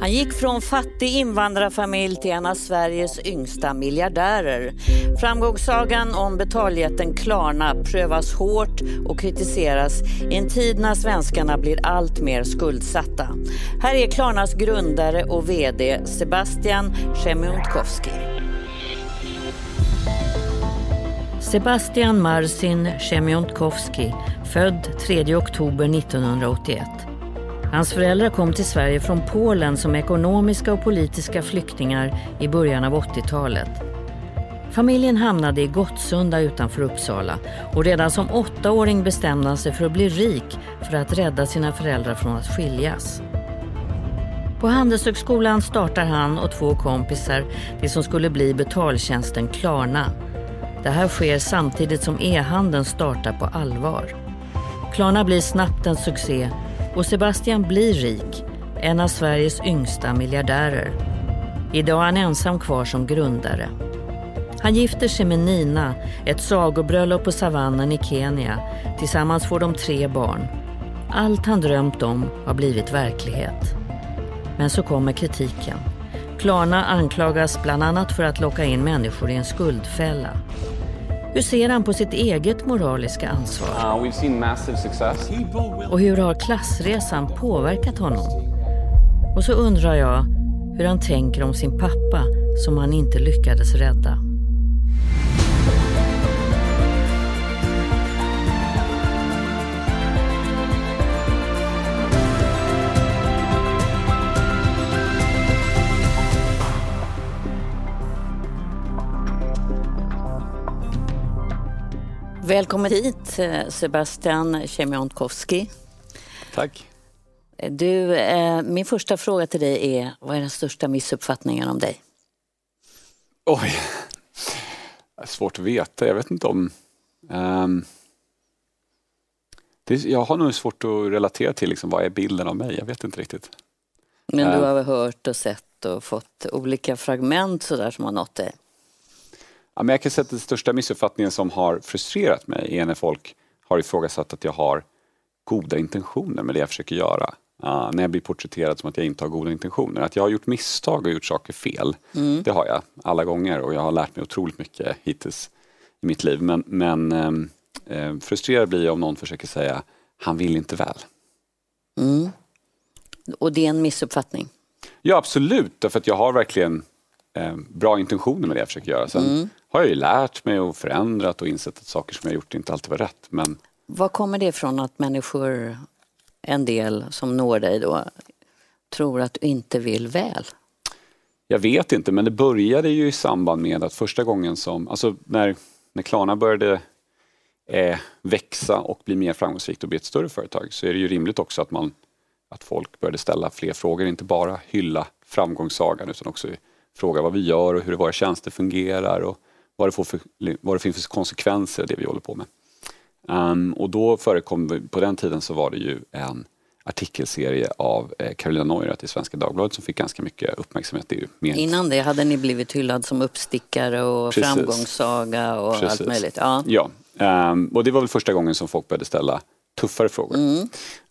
Han gick från fattig invandrarfamilj till en av Sveriges yngsta miljardärer. Framgångssagan om betaljätten Klarna prövas hårt och kritiseras i en tid när svenskarna blir allt mer skuldsatta. Här är Klarnas grundare och VD Sebastian Szemiątkowski. Sebastian Marcin Szemiątkowski, född 3 oktober 1981. Hans föräldrar kom till Sverige från Polen som ekonomiska och politiska flyktingar i början av 80-talet. Familjen hamnade i Gottsunda utanför Uppsala och redan som åttaåring bestämde han sig för att bli rik för att rädda sina föräldrar från att skiljas. På Handelshögskolan startar han och två kompisar det som skulle bli betaltjänsten Klarna. Det här sker samtidigt som e-handeln startar på allvar. Klarna blir snabbt en succé och Sebastian blir rik, en av Sveriges yngsta miljardärer. Idag är han ensam kvar som grundare. Han gifter sig med Nina, ett sagobröllop på savannen i Kenya. Tillsammans får de tre barn. Allt han drömt om har blivit verklighet. Men så kommer kritiken. Klarna anklagas bland annat för att locka in människor i en skuldfälla. Hur ser han på sitt eget moraliska ansvar? Uh, Och hur har klassresan påverkat honom? Och så undrar jag hur han tänker om sin pappa som han inte lyckades rädda. Välkommen hit eh, Sebastian Siemiątkowski. Tack. Du, eh, min första fråga till dig är, vad är den största missuppfattningen om dig? Oj, svårt att veta. Jag vet inte om... Um, det, jag har nog svårt att relatera till liksom, vad är bilden av mig. Jag vet inte riktigt. Men du Eh. har väl hört och sett och fått olika fragment sådär som har nått dig? Ja, men jag kan säga att den största missuppfattningen som har frustrerat mig är när folk har ifrågasatt att jag har goda intentioner med det jag försöker göra. Ja, när jag blir porträtterad som att jag inte har goda intentioner. Att jag har gjort misstag och gjort saker fel. Det har jag alla gånger och jag har lärt mig otroligt mycket hittills i mitt liv. Men, men eh, frustrerad blir jag om någon försöker säga han vill inte väl. Mm. Och det är en missuppfattning? Ja absolut, därför att jag har verkligen eh, bra intentioner med det jag försöker göra. Sen har jag ju lärt mig och förändrat och insett att saker som jag gjort inte alltid var rätt. Men Var kommer det ifrån att människor, en del som når dig då, tror att du inte vill väl? jag vet inte, men det började ju i samband med att första gången som, alltså när, när Klarna började eh, växa och bli mer framgångsrikt och bli ett större företag så är det ju rimligt också att man att folk började ställa fler frågor, inte bara hylla framgångssagan utan också fråga vad vi gör och hur våra tjänster fungerar och vad det, får för, vad det finns för konsekvenser det vi håller på med. Ehm, och då förekom, på den tiden så var det ju en artikelserie av eh, Carolina Neurath i Svenska Dagbladet som fick ganska mycket uppmärksamhet. Det mer Innan det hade ni blivit hyllad som uppstickare och Precis. framgångssaga och Precis. allt möjligt. Ja. Ja, ehm, och det var väl första gången som folk började ställa tuffare frågor. Eh,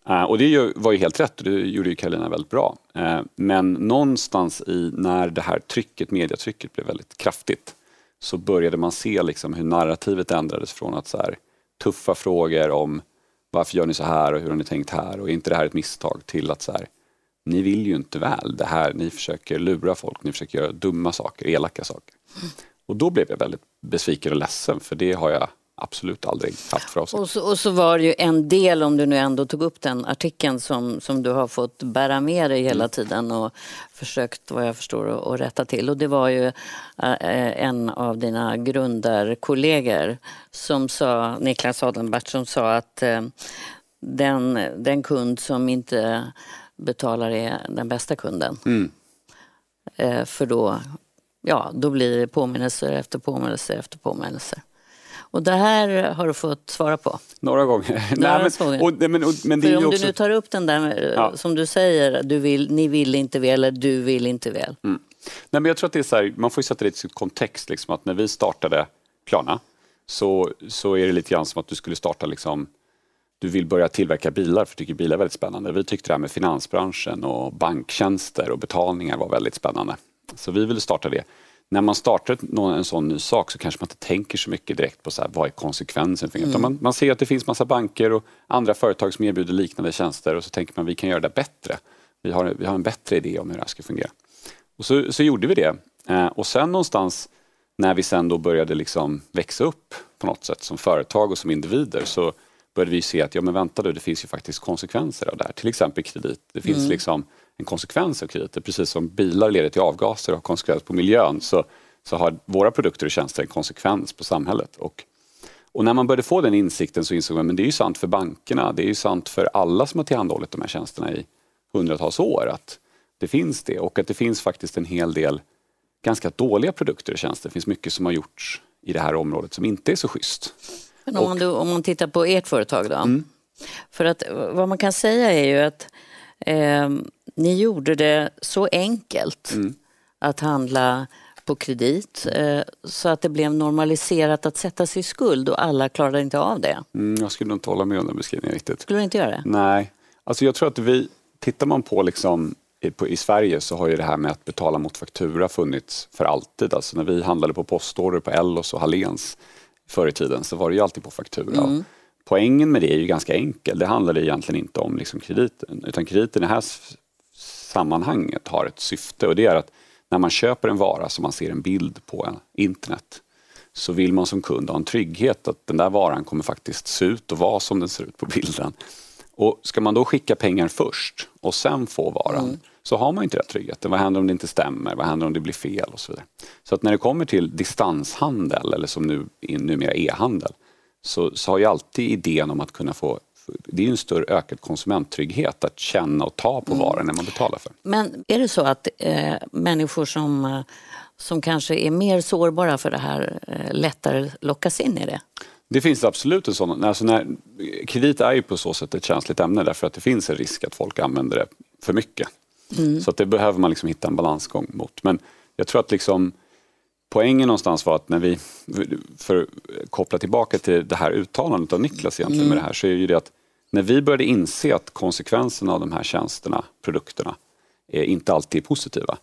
Eh, och det var ju helt rätt och det gjorde ju Carolina väldigt bra. Eh, men någonstans i när det här trycket, mediatrycket blev väldigt kraftigt så började man se liksom hur narrativet ändrades från att så här, tuffa frågor om varför gör ni så här och hur har ni tänkt här och är inte det här ett misstag till att så här, ni vill ju inte väl. Det här, ni försöker lura folk, ni försöker göra dumma saker, elaka saker. Och då blev jag väldigt besviken och ledsen för det har jag absolut aldrig haft för avsikt. Och, så, och så var det ju en del, om du nu ändå tog upp den artikeln som, som du har fått bära med dig hela tiden och försökt, vad jag förstår, att, att rätta till. Och det var ju eh, en av dina grundarkollegor som sa, Niklas Adenbert, som sa att eh, den, den kund som inte betalar är den bästa kunden. Mm. Eh, för då, ja, då blir det påminnelser efter påminnelser efter påminnelser. Och det här har du fått svara på. Några gånger. Några men, och, men, och, men det är om ju du också... nu tar upp den där Ja. som du säger, du vill, ni vill inte väl eller du vill inte väl. Nej, men jag tror att det är så här, man får sätta det i sitt kontext. Liksom, att när vi startade Klarna så, så är det lite grann som att du skulle starta liksom, du vill börja tillverka bilar för du tycker bilar är väldigt spännande. Vi tyckte det här med finansbranschen och banktjänster och betalningar var väldigt spännande. Så vi ville starta det. När man startar en sån ny sak så kanske man inte tänker så mycket direkt på så här, vad är konsekvensen. För mm. man, man ser att det finns massa banker och andra företag som erbjuder liknande tjänster och så tänker man vi kan göra det bättre. Vi har, vi har en bättre idé om hur det här ska fungera. Och så, så gjorde vi det. Eh, och sen någonstans när vi sen då började liksom växa upp på något sätt som företag och som individer så började vi se att ja men vänta du, det finns ju faktiskt konsekvenser av det här. Till exempel kredit. Det finns mm. liksom en konsekvens av krediter. Precis som bilar leder till avgaser och har konsekvens på miljön så, så har våra produkter och tjänster en konsekvens på samhället. Och, och när man började få den insikten så insåg man att det är ju sant för bankerna, det är ju sant för alla som har tillhandahållit de här tjänsterna i hundratals år att det finns det och att det finns faktiskt en hel del ganska dåliga produkter och tjänster. Det finns mycket som har gjorts i det här området som inte är så schysst. Men om, och, man, då, om man tittar på ert företag då? Mm. För att vad man kan säga är ju att eh, ni gjorde det så enkelt mm. att handla på kredit eh, så att det blev normaliserat att sätta sig i skuld och alla klarade inte av det. Mm, jag skulle inte hålla med om den beskrivningen riktigt. Skulle du inte göra det? Nej. Alltså jag tror att vi, tittar man på liksom i, Sverige så har ju det här med att betala mot faktura funnits för alltid. Alltså när vi handlade på postorder på Ellos och Hallens förr i tiden så var det ju alltid på faktura. Mm. Poängen med det är ju ganska enkel. Det handlar egentligen inte om liksom krediten utan krediten i det här sammanhanget har ett syfte och det är att när man köper en vara som man ser en bild på internet så vill man som kund ha en trygghet att den där varan kommer faktiskt se ut och vara som den ser ut på bilden. Och Ska man då skicka pengar först och sen få varan mm. så har man inte den tryggheten. Vad händer om det inte stämmer? Vad händer om det blir fel? och Så vidare. Så att när det kommer till distanshandel eller som nu numera e-handel så, så har ju alltid idén om att kunna få det är en större ökad konsumenttrygghet att känna och ta på mm. varan när man betalar för. Men är det så att eh, människor som, eh, som kanske är mer sårbara för det här eh, lättare lockas in i det? Det finns absolut en sån. Alltså när, kredit är ju på så sätt ett känsligt ämne därför att det finns en risk att folk använder det för mycket. Mm. Så att det behöver man liksom hitta en balansgång mot. Men jag tror att liksom poängen någonstans var att när vi, för att koppla tillbaka till det här uttalandet av Niklas egentligen mm. med det här, så är ju det att när vi började inse att konsekvenserna av de här tjänsterna, produkterna, är inte alltid är positiva,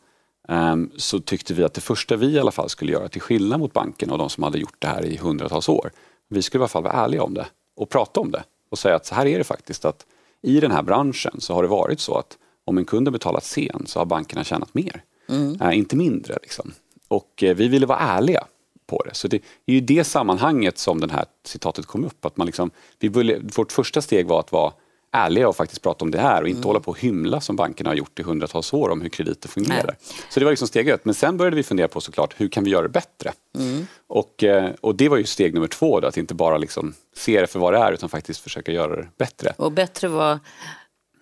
ehm, så tyckte vi att det första vi i alla fall skulle göra, till skillnad mot banken och de som hade gjort det här i hundratals år, vi skulle i alla fall vara ärliga om det och prata om det och säga att så här är det faktiskt att i den här branschen så har det varit så att om en kund har betalat sen så har bankerna tjänat mer, mm. äh, inte mindre. Liksom. Och eh, vi ville vara ärliga på det. Så det är ju det sammanhanget som det här citatet kom upp. Att man liksom, vi ville, vårt första steg var att vara ärliga och faktiskt prata om det här och inte mm. hålla på och hymla som bankerna har gjort i hundratals år om hur krediter fungerar. Nej. Så det var liksom steg ett. Men sen började vi fundera på såklart, hur kan vi göra det bättre? Mm. Och, eh, och det var ju steg nummer två, då, att inte bara liksom se det för vad det är utan faktiskt försöka göra det bättre. Och bättre var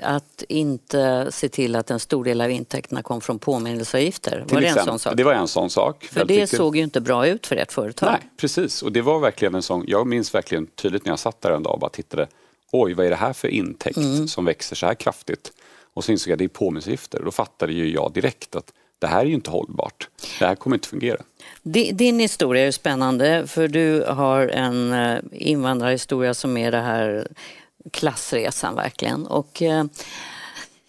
att inte se till att en stor del av intäkterna kom från påminnelseavgifter. Var det en sån sak? Det var en sån sak. För det viktigt. såg ju inte bra ut för ert företag. Nej, precis. Och det var verkligen en sån, jag minns verkligen tydligt när jag satt där en dag och bara tittade. Oj, vad är det här för intäkt mm. som växer så här kraftigt? Och så insåg jag att det är påminnelseavgifter. Och då fattade ju jag direkt att det här är ju inte hållbart. Det här kommer inte fungera. Din historia är spännande för du har en eh, invandrarhistoria som är det här klassresan verkligen. Och, eh,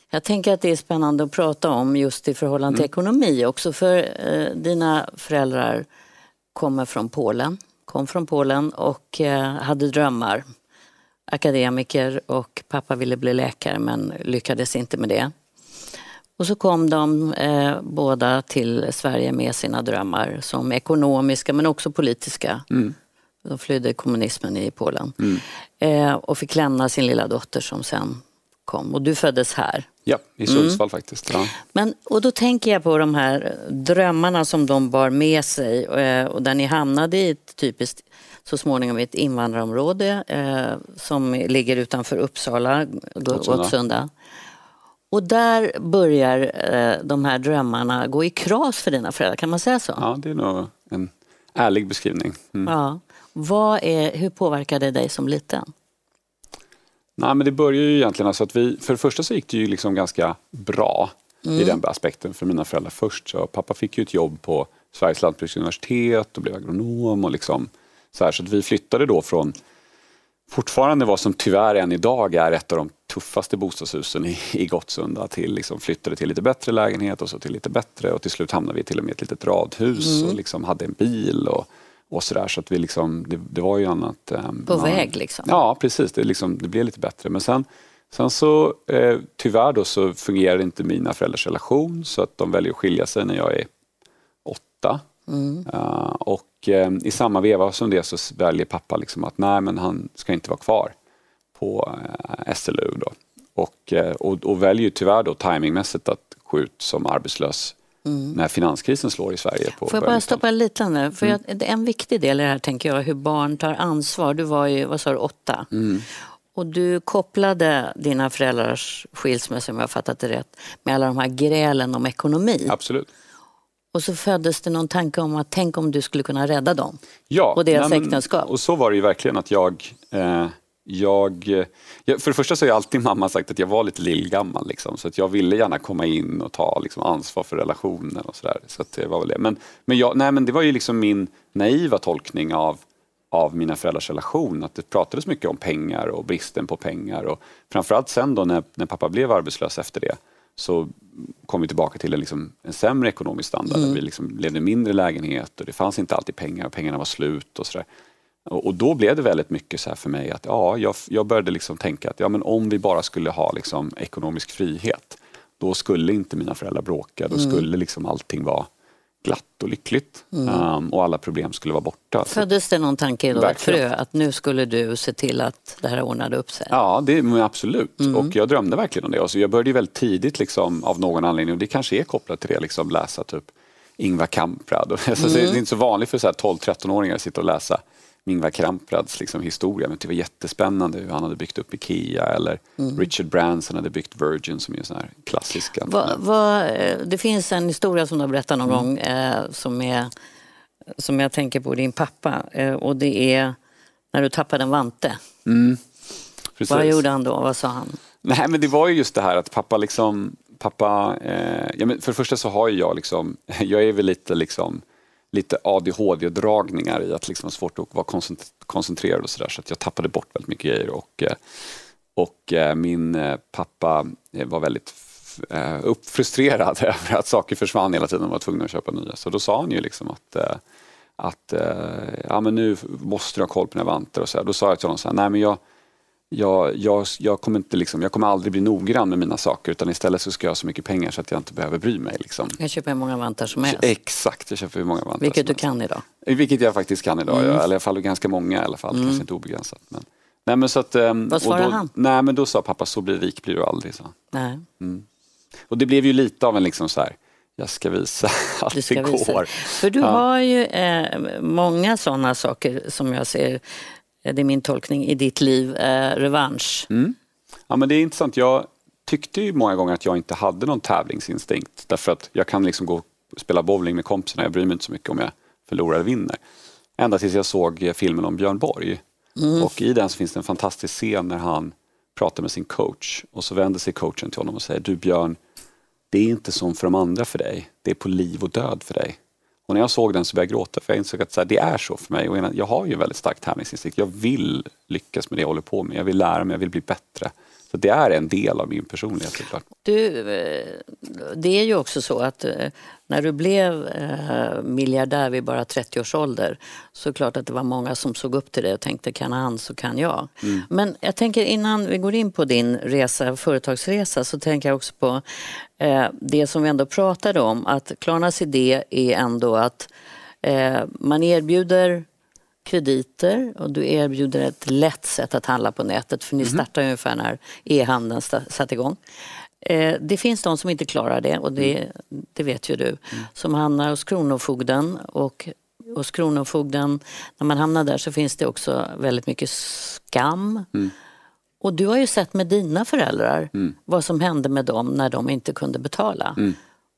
jag tänker att det är spännande att prata om just i förhållande till mm. ekonomi också för eh, dina föräldrar kommer från Polen, kom från Polen och eh, hade drömmar. Akademiker och pappa ville bli läkare men lyckades inte med det. Och så kom de eh, båda till Sverige med sina drömmar som ekonomiska men också politiska. Mm. De flydde kommunismen i Polen. Mm. Eh, och fick lämna sin lilla dotter som sen kom. Och du föddes här. Ja, i Sundsvall mm. faktiskt. Ja. Men, och då tänker jag på de här drömmarna som de bar med sig eh, och där ni hamnade i ett typiskt så småningom ett invandrarområde eh, som ligger utanför Uppsala, Gottsunda. Och där börjar eh, de här drömmarna gå i kras för dina föräldrar, kan man säga så? Ja, det är nog en ärlig beskrivning. Mm. Ja. Vad är, hur påverkade det dig som liten? Nej, men det började ju egentligen alltså att vi, för det första så gick det ju liksom ganska bra mm. i den aspekten för mina föräldrar först. Så pappa fick ju ett jobb på Sveriges lantbruksuniversitet och blev agronom och liksom så här, så att vi flyttade då från fortfarande vad som tyvärr än idag är ett av de tuffaste bostadshusen i, i Gottsunda till liksom flyttade till lite bättre lägenhet och så till lite bättre och till slut hamnade vi till och med i ett litet radhus mm. och liksom hade en bil och, och sådär så att vi liksom, det, det var ju annat. Um, På man, väg liksom? Ja precis, det, liksom, det blev lite bättre men sen Sen så eh, tyvärr då så fungerar inte mina föräldrars relation så att de väljer att skilja sig när jag är åtta. Mm. Uh, och uh, i samma veva som det så väljer pappa liksom att nej men han ska inte vara kvar på uh, SLU då. Och, och, och väljer tyvärr då timingmässigt att gå ut som arbetslös Mm. när finanskrisen slår i Sverige. På Får jag bara stoppa lite nu? För mm. jag, en viktig del i det här tänker jag hur barn tar ansvar. Du var ju, vad sa du, åtta? Mm. Och du kopplade dina föräldrars skilsmässa, om jag fattat det rätt, med alla de här grälen om ekonomi. Absolut. Och så föddes det någon tanke om att tänk om du skulle kunna rädda dem ja, och deras nej, äktenskap. Och så var det ju verkligen att jag, eh, jag, jag, För det första så har jag alltid mamma sagt att jag var lite lillgammal liksom, så att jag ville gärna komma in och ta liksom, ansvar för relationen och sådär. Så det var väl det. Men, men, jag, nej, men det var ju liksom min naiva tolkning av av mina föräldrars relation. Att det pratades mycket om pengar och bristen på pengar. Och framförallt sen då när, när pappa blev arbetslös efter det så kom vi tillbaka till en, liksom, en sämre ekonomisk standard. Mm. vi liksom levde i mindre lägenhet och det fanns inte alltid pengar och pengarna var slut. och sådär. Och, då blev det väldigt mycket så för mig att ja, jag, jag började liksom tänka att ja, men om vi bara skulle ha liksom, ekonomisk frihet då skulle inte mina föräldrar bråka. Då mm. skulle liksom allting vara glatt och lyckligt mm. um, och alla problem skulle vara borta. Föddes det någon tanke då, ett frö, att nu skulle du se till att det här ordnade upp sig? Ja, det, absolut. Mm. Och jag drömde verkligen om det. Alltså, jag började väldigt tidigt liksom, av någon anledning och det kanske är kopplat till det, liksom, läsa typ Ingvar Kamprad. Alltså, mm. Det är inte så vanligt för 12-13-åringar att sitta och läsa Ingvar Kamprads liksom, historia. Men det var jättespännande hur han hade byggt upp Ikea eller mm. Richard Branson hade byggt Virgin som är en sån här klassisk. Va, va, eh, det finns en historia som du har berättat någon mm. gång eh, som, är, som jag tänker på din pappa eh, och det är när du tappade en vante. Mm. Vad gjorde han då? Vad sa han? Nej men det var ju just det här att pappa liksom Pappa, eh, ja, men för det första så har jag liksom, jag är väl lite liksom lite ADHD-dragningar i att liksom svårt att vara koncentrerad och sådär så att jag tappade bort väldigt mycket grejer och, eh, och eh, min eh, pappa var väldigt frustrerad över att saker försvann hela tiden och var tvungen att köpa nya. Så då sa han ju liksom att, att ja, men nu måste du ha koll på dina vantar och så här. Då sa jag till honom så här, nej men jag, jag, jag, jag, kommer inte liksom, jag kommer aldrig bli noggrann med mina saker utan istället så ska jag ha så mycket pengar så att jag inte behöver bry mig. Liksom. Jag köper hur många vantar som helst. Exakt, jag köper hur många vantar Vilket du kan idag. Vilket jag faktiskt kan idag, mm. ja, eller i alla fall ganska många i alla fall, mm. kanske inte obegränsat. Men, nej, men så att, ehm, Vad svarade han? Nej men då sa pappa, så blir rik blir du aldrig. Så. Nej. Mm. Och det blev ju lite av en liksom så här, jag ska visa att det går. Visa. För du ja. har ju eh, många sådana saker som jag ser det är min tolkning, i ditt liv, eh, revansch. Mm. Ja men det är intressant. Jag tyckte ju många gånger att jag inte hade någon tävlingsinstinkt. Därför att jag kan liksom gå och spela bowling med kompisarna, jag bryr mig inte så mycket om jag förlorar eller vinner. Ända tills jag såg filmen om Björn Borg. Mm. Och i den så finns det en fantastisk scen när han pratar med sin coach och så vänder sig coachen till honom och säger Du Björn, det är inte som för de andra för dig. Det är på liv och död för dig. Och när jag såg den så började jag gråta för jag insåg att så här, det är så för mig. Och jag har ju en väldigt stark tävlingsinstinkt. Jag vill lyckas med det jag håller på med. Jag vill lära mig, jag vill bli bättre. Så det är en del av min personlighet såklart. Du, eh, det är ju också så att eh, när du blev eh, miljardär vid bara 30 års ålder så är det klart att det var många som såg upp till dig och tänkte kan han så kan jag. Mm. Men jag tänker innan vi går in på din resa, företagsresa så tänker jag också på det som vi ändå pratade om att Klarnas idé är ändå att man erbjuder krediter och du erbjuder ett lätt sätt att handla på nätet för ni mm. startade ungefär när e-handeln satte igång. Eh, det finns de som inte klarar det och det, mm. det vet ju du, mm. som hamnar hos Kronofogden och hos Kronofogden, när man hamnar där så finns det också väldigt mycket skam. Mm. Och du har ju sett med dina föräldrar vad som hände med dem när de inte kunde betala.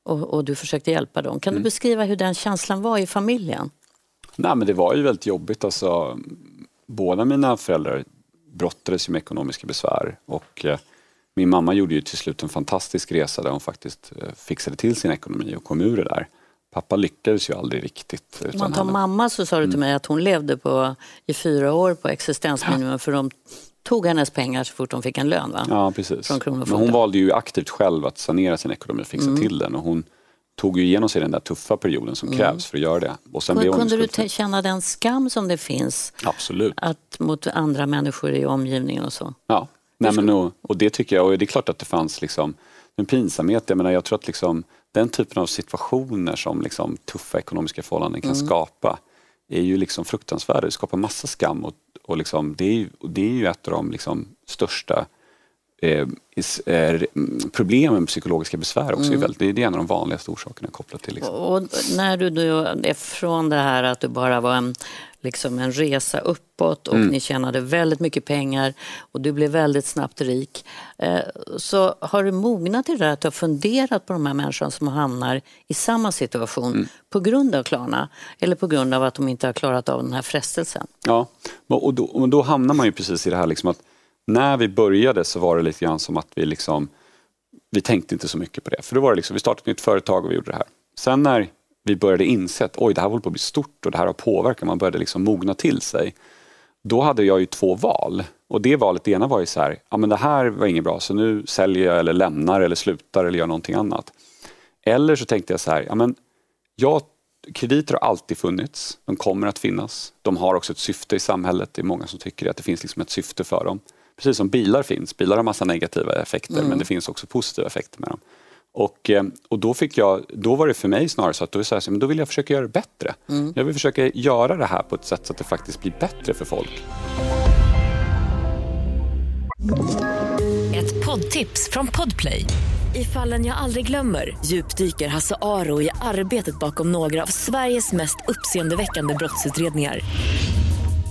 Och, och, du försökte hjälpa dem. Kan du beskriva hur den känslan var i familjen? Nej men det var ju väldigt jobbigt alltså. Båda mina föräldrar brottades med ekonomiska besvär och eh, min mamma gjorde ju till slut en fantastisk resa där hon faktiskt eh, fixade till sin ekonomi och kom ur det där. pappa lyckades ju aldrig riktigt. Om man tar han... mamma så sa du till mm. mig att hon levde på, i fyra år på existensminimum ja. för de tog hennes pengar så fort hon fick en lön. Va? Ja, precis. Men hon valde ju aktivt själv att sanera sin ekonomi och fixa mm. till den. Och hon tog ju igenom sig den där tuffa perioden som mm. krävs för att göra det. Och sen Kunde, kunde du känna den skam som det finns Absolut. Att, mot andra människor i omgivningen och så? Ja, Nej, men, och, och det tycker jag. Och det är klart att det fanns liksom, en pinsamhet. Jag, menar, jag tror att liksom, den typen av situationer som liksom, tuffa ekonomiska förhållanden kan mm. skapa är ju liksom fruktansvärda. Det skapar massa skam och, och liksom, det, är ju, det är ju ett av de liksom, största eh, eh, problem med psykologiska besvär också. Mm. Är väldigt, det är en av de vanligaste orsakerna kopplat till. Liksom. Och när du då är från det här att du bara var en, liksom en resa uppåt och mm. ni tjänade väldigt mycket pengar och du blev väldigt snabbt rik. Eh, så har du mognat i det där att du har funderat på de här människorna som hamnar i samma situation mm. på grund av Klarna eller på grund av att de inte har klarat av den här frestelsen? Ja, och då, och då hamnar man ju precis i det här liksom att när vi började så var det lite grann som att vi liksom, vi tänkte inte så mycket på det. För då var det liksom, vi startade ett nytt företag och vi gjorde det här. Sen när vi började inse att oj, det här håller på att bli stort och det här har påverkan. man började liksom mogna till sig. Då hade jag ju två val. Och det valet, det ena var ju så här, ja men det här var inget bra så nu säljer jag eller lämnar eller slutar eller gör någonting annat. Eller så tänkte jag så här, ja men jag, krediter har alltid funnits, de kommer att finnas. De har också ett syfte i samhället, det är många som tycker att det finns liksom ett syfte för dem. Precis som bilar finns. Bilar har massa negativa effekter mm. men det finns också positiva effekter med dem. Och, eh, och då, fick jag, då var det för mig snarare så att då, så här, men då vill jag försöka göra det bättre. Mm. Jag vill försöka göra det här på ett sätt så att det faktiskt blir bättre för folk. Ett poddtips från Podplay. I fallen jag aldrig glömmer djupdyker Hasse Aro i arbetet bakom några av Sveriges mest uppseendeväckande brottsutredningar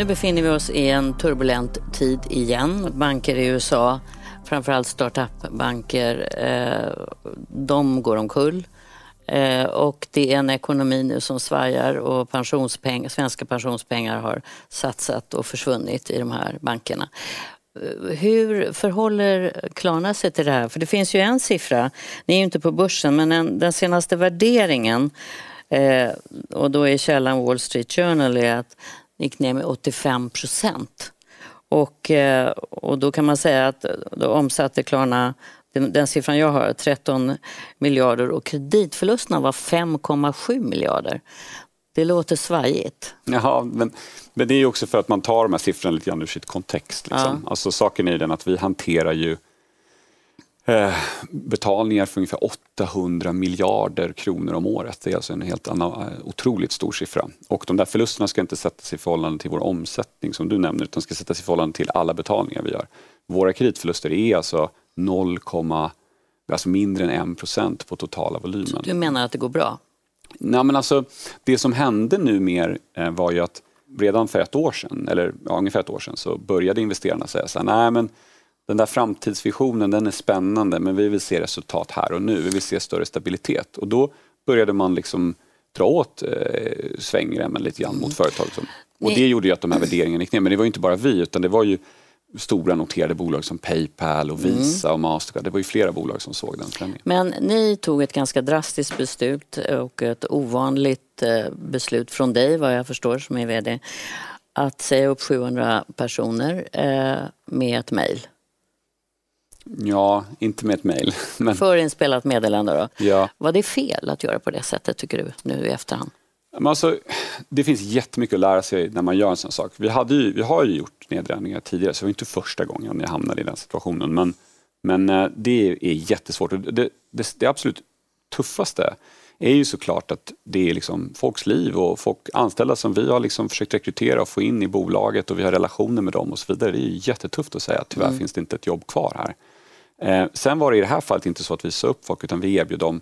Nu befinner vi oss i en turbulent tid igen. Banker i USA, framförallt startup-banker, eh, de går omkull. Eh, och det är en ekonomi nu som svajar och pensionspeng, svenska pensionspengar har satsat och försvunnit i de här bankerna. Eh, hur förhåller Klarna sig till det här? För det finns ju en siffra, ni är ju inte på börsen, men en, den senaste värderingen eh, och då är källan Wall Street Journal är att gick ner med 85 procent. Och, eh, och då kan man säga att då omsatte Klarna den, den siffran jag har, 13 miljarder och kreditförlusterna var 5,7 miljarder. Det låter svajigt. Ja, men, men det är också för att man tar de här siffrorna lite grann ur sitt kontext. Liksom. Ja. Alltså, saken är den att vi hanterar ju Eh, betalningar för ungefär 800 miljarder kronor om året. Det är alltså en helt annan, eh, otroligt stor siffra. Och de där förlusterna ska inte sättas i förhållande till vår omsättning som du nämner utan ska sättas i förhållande till alla betalningar vi gör. Våra kreditförluster är alltså 0, alltså mindre än 1 procent på totala volymen. Så du menar att det går bra? Nej, men alltså, det som hände nu mer eh, var ju att redan för ett år sedan, eller ja, ungefär ett år sedan, så började investerarna säga så här, nej men den där framtidsvisionen den är spännande men vi vill se resultat här och nu. Vi vill se större stabilitet. Och då började man liksom dra åt eh, svängremmen lite grann mot mm. företag. Och det gjorde ju att de här värderingarna gick ner. Men det var inte bara vi utan det var ju stora noterade bolag som Paypal och mm. Visa mm. och Mastercard. Det var ju flera bolag som såg den förändringen. Men ni tog ett ganska drastiskt beslut och ett ovanligt eh, beslut från dig vad jag förstår som är VD att säga upp 700 personer eh, med ett mejl. Ja, inte med ett mejl. Men... Förinspelat meddelande då. Ja. Var det fel att göra på det sättet tycker du nu i efterhand? Men alltså, det finns jättemycket att lära sig när man gör en sån sak. Vi, hade ju, vi har ju gjort nedräkningar tidigare så det var inte första gången jag hamnade i den situationen. Men, men eh, det är jättesvårt. Det, det, det absolut tuffaste är ju såklart att det är liksom folks liv och folk anställda som vi har liksom försökt rekrytera och få in i bolaget och vi har relationer med dem och så vidare. Det är jättetufft att säga att tyvärr mm. finns det inte ett jobb kvar här. Eh, sen var det i det här fallet inte så att vi sa upp folk utan vi erbjöd dem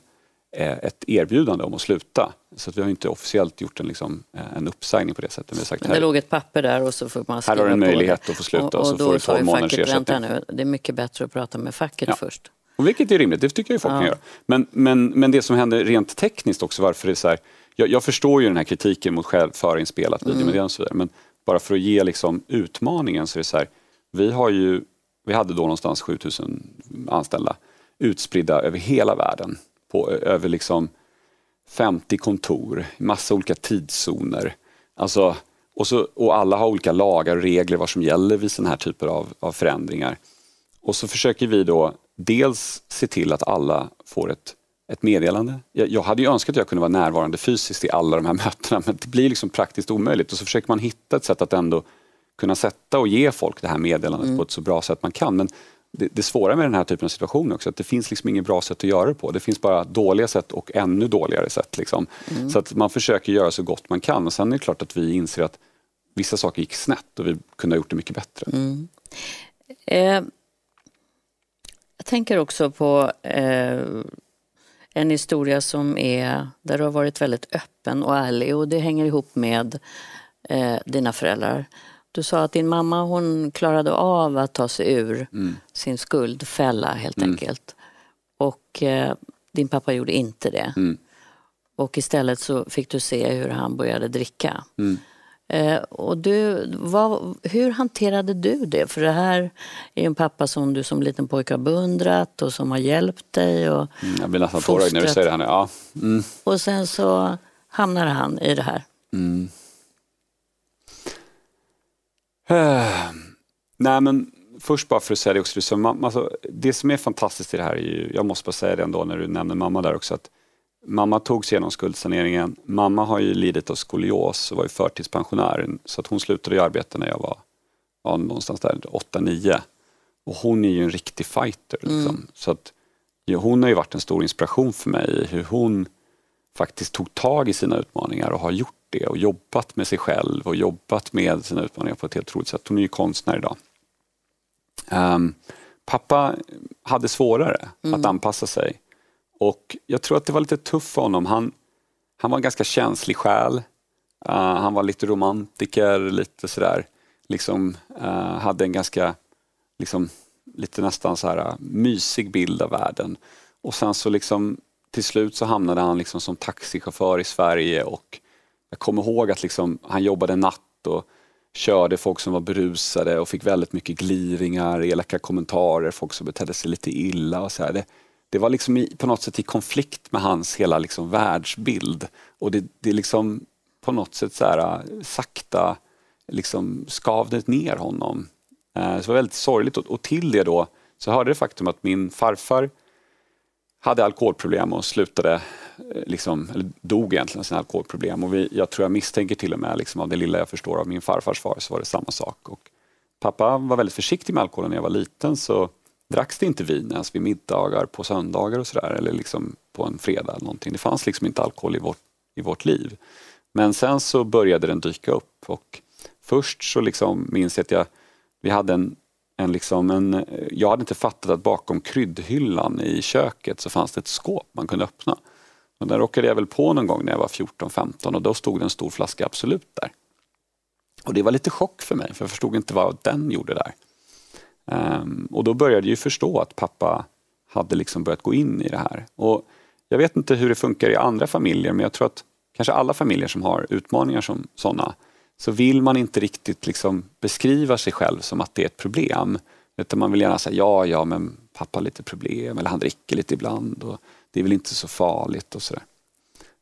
eh, ett erbjudande om att sluta. Så att vi har inte officiellt gjort en, liksom, eh, en uppsägning på det sättet. Men, sagt, Men det här, låg ett papper där och så får man skriva här har du en möjlighet det. att få sluta och, och, så får du 12 månaders facket, ersättning. vänta nu, det är mycket bättre att prata med facket Ja. först. Och vilket är rimligt, det tycker jag ju folk Ja. kan göra. Men, men, men det som händer rent tekniskt också, varför det är så här, jag, jag förstår ju den här kritiken mot själv förinspelat Mm. videomeddelande och så vidare, men bara för att ge liksom utmaningen så är det så här, vi har ju, vi hade då någonstans 7000 anställda utspridda över hela världen, på, över liksom 50 kontor, massa olika tidszoner. Alltså, och, så, och alla har olika lagar och regler vad som gäller vid sådana här typer av, av förändringar. Och så försöker vi då dels se till att alla får ett, ett meddelande. Jag, jag hade ju önskat att jag kunde vara närvarande fysiskt i alla de här mötena men det blir liksom praktiskt omöjligt och så försöker man hitta ett sätt att ändå kunna sätta och ge folk det här meddelandet på ett så bra sätt man kan. Men det, det svåra med den här typen av situationer också att det finns liksom inget bra sätt att göra det på. Det finns bara dåliga sätt och ännu dåligare sätt. Liksom. Så att man försöker göra så gott man kan och sen är det klart att vi inser att vissa saker gick snett och vi kunde ha gjort det mycket bättre. Eh, jag tänker också på eh, en historia som är där du har varit väldigt öppen och ärlig och det hänger ihop med eh, dina föräldrar. Du sa att din mamma hon klarade av att ta sig ur sin skuldfälla helt enkelt. Och eh, din pappa gjorde inte det. Och istället så fick du se hur han började dricka. Eh, och du, vad, hur hanterade du det? För det här är en pappa som du som liten pojke har beundrat och som har hjälpt dig. Och, Mm, Jag blir nästan tårögd när du säger det här nu. Ja. Mm. och sen så hamnar han i det här. Nej men först bara för att säga det också, så mam- alltså, det som är fantastiskt i det här är ju, jag måste bara säga det ändå när du nämner mamma där också, att mamma tog sig igenom skuldsaneringen. Mamma har ju lidit av skolios och var ju förtidspensionär så att hon slutade ju arbeta när jag var ja, någonstans där 8-9. Och hon är ju en riktig fighter. Liksom. Så att, ja, hon har ju varit en stor inspiration för mig i hur hon faktiskt tog tag i sina utmaningar och har gjort det och jobbat med sig själv och jobbat med sina utmaningar på ett helt otroligt sätt. Hon är ju konstnär idag. Ehm, pappa hade svårare att anpassa sig och jag tror att det var lite tufft för honom. Han, han var en ganska känslig själ. Eh, han var lite romantiker, lite sådär, liksom eh, hade en ganska, liksom, lite nästan så här uh, mysig bild av världen. Och sen så liksom till slut så hamnade han liksom som taxichaufför i Sverige och jag kommer ihåg att liksom, han jobbade natt och körde folk som var berusade och fick väldigt mycket gliringar, elaka kommentarer, folk som betedde sig lite illa och så här. Det, det var liksom i, på något sätt i konflikt med hans hela liksom världsbild och det, det liksom på något sätt så här, sakta liksom skavde ner honom. Eh, så det var väldigt sorgligt och, och till det då så hörde det faktum att min farfar hade alkoholproblem och slutade, eh, liksom, eller dog egentligen av sina alkoholproblem. Och vi, jag tror jag misstänker till och med, liksom, av det lilla jag förstår av min farfars far, så var det samma sak. Och pappa var väldigt försiktig med alkoholen när jag var liten, så dracks det inte vin ens vid middagar på söndagar och sådär, eller liksom på en fredag eller någonting. Det fanns liksom inte alkohol i vårt, i vårt liv. Men sen så började den dyka upp och först så liksom minns jag att jag, vi hade en, en, liksom en, eh, jag hade inte fattat att bakom kryddhyllan i köket så fanns det ett skåp man kunde öppna. Och där råkade jag väl på någon gång när jag var 14-15 och då stod det en stor flaska Absolut där. Och det var lite chock för mig för jag förstod inte vad den gjorde där. Um, och då började jag ju förstå att pappa hade liksom börjat gå in i det här. Och jag vet inte hur det funkar i andra familjer men jag tror att kanske alla familjer som har utmaningar som sådana så vill man inte riktigt liksom beskriva sig själv som att det är ett problem. Utan man vill gärna säga ja, ja, men pappa har lite problem eller han dricker lite ibland och det är väl inte så farligt och sådär.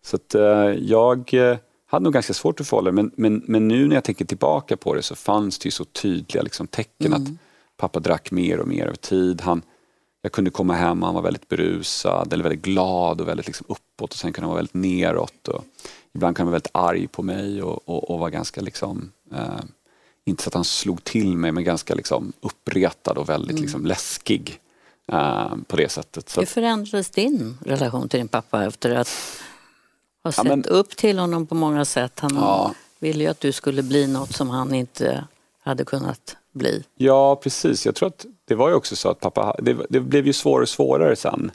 Så att, eh, jag eh, hade nog ganska svårt att förhålla men, men, men nu när jag tänker tillbaka på det så fanns det ju så tydliga liksom, tecken att pappa drack mer och mer över tid. Han, jag kunde komma hem och han var väldigt berusad eller väldigt glad och väldigt liksom uppåt och sen kunde han vara väldigt neråt. Och ibland kunde han vara väldigt arg på mig och, och, och var ganska liksom, eh, inte så att han slog till mig men ganska liksom uppretad och väldigt liksom läskig eh, på det sättet. Så Hur förändrades din relation till din pappa efter att ha sett men- upp till honom på många sätt? Han Ja. ville ju att du skulle bli något som han inte hade kunnat bli. Ja, precis. Jag tror att det var ju också så att pappa, det, det blev ju svårare och svårare sen.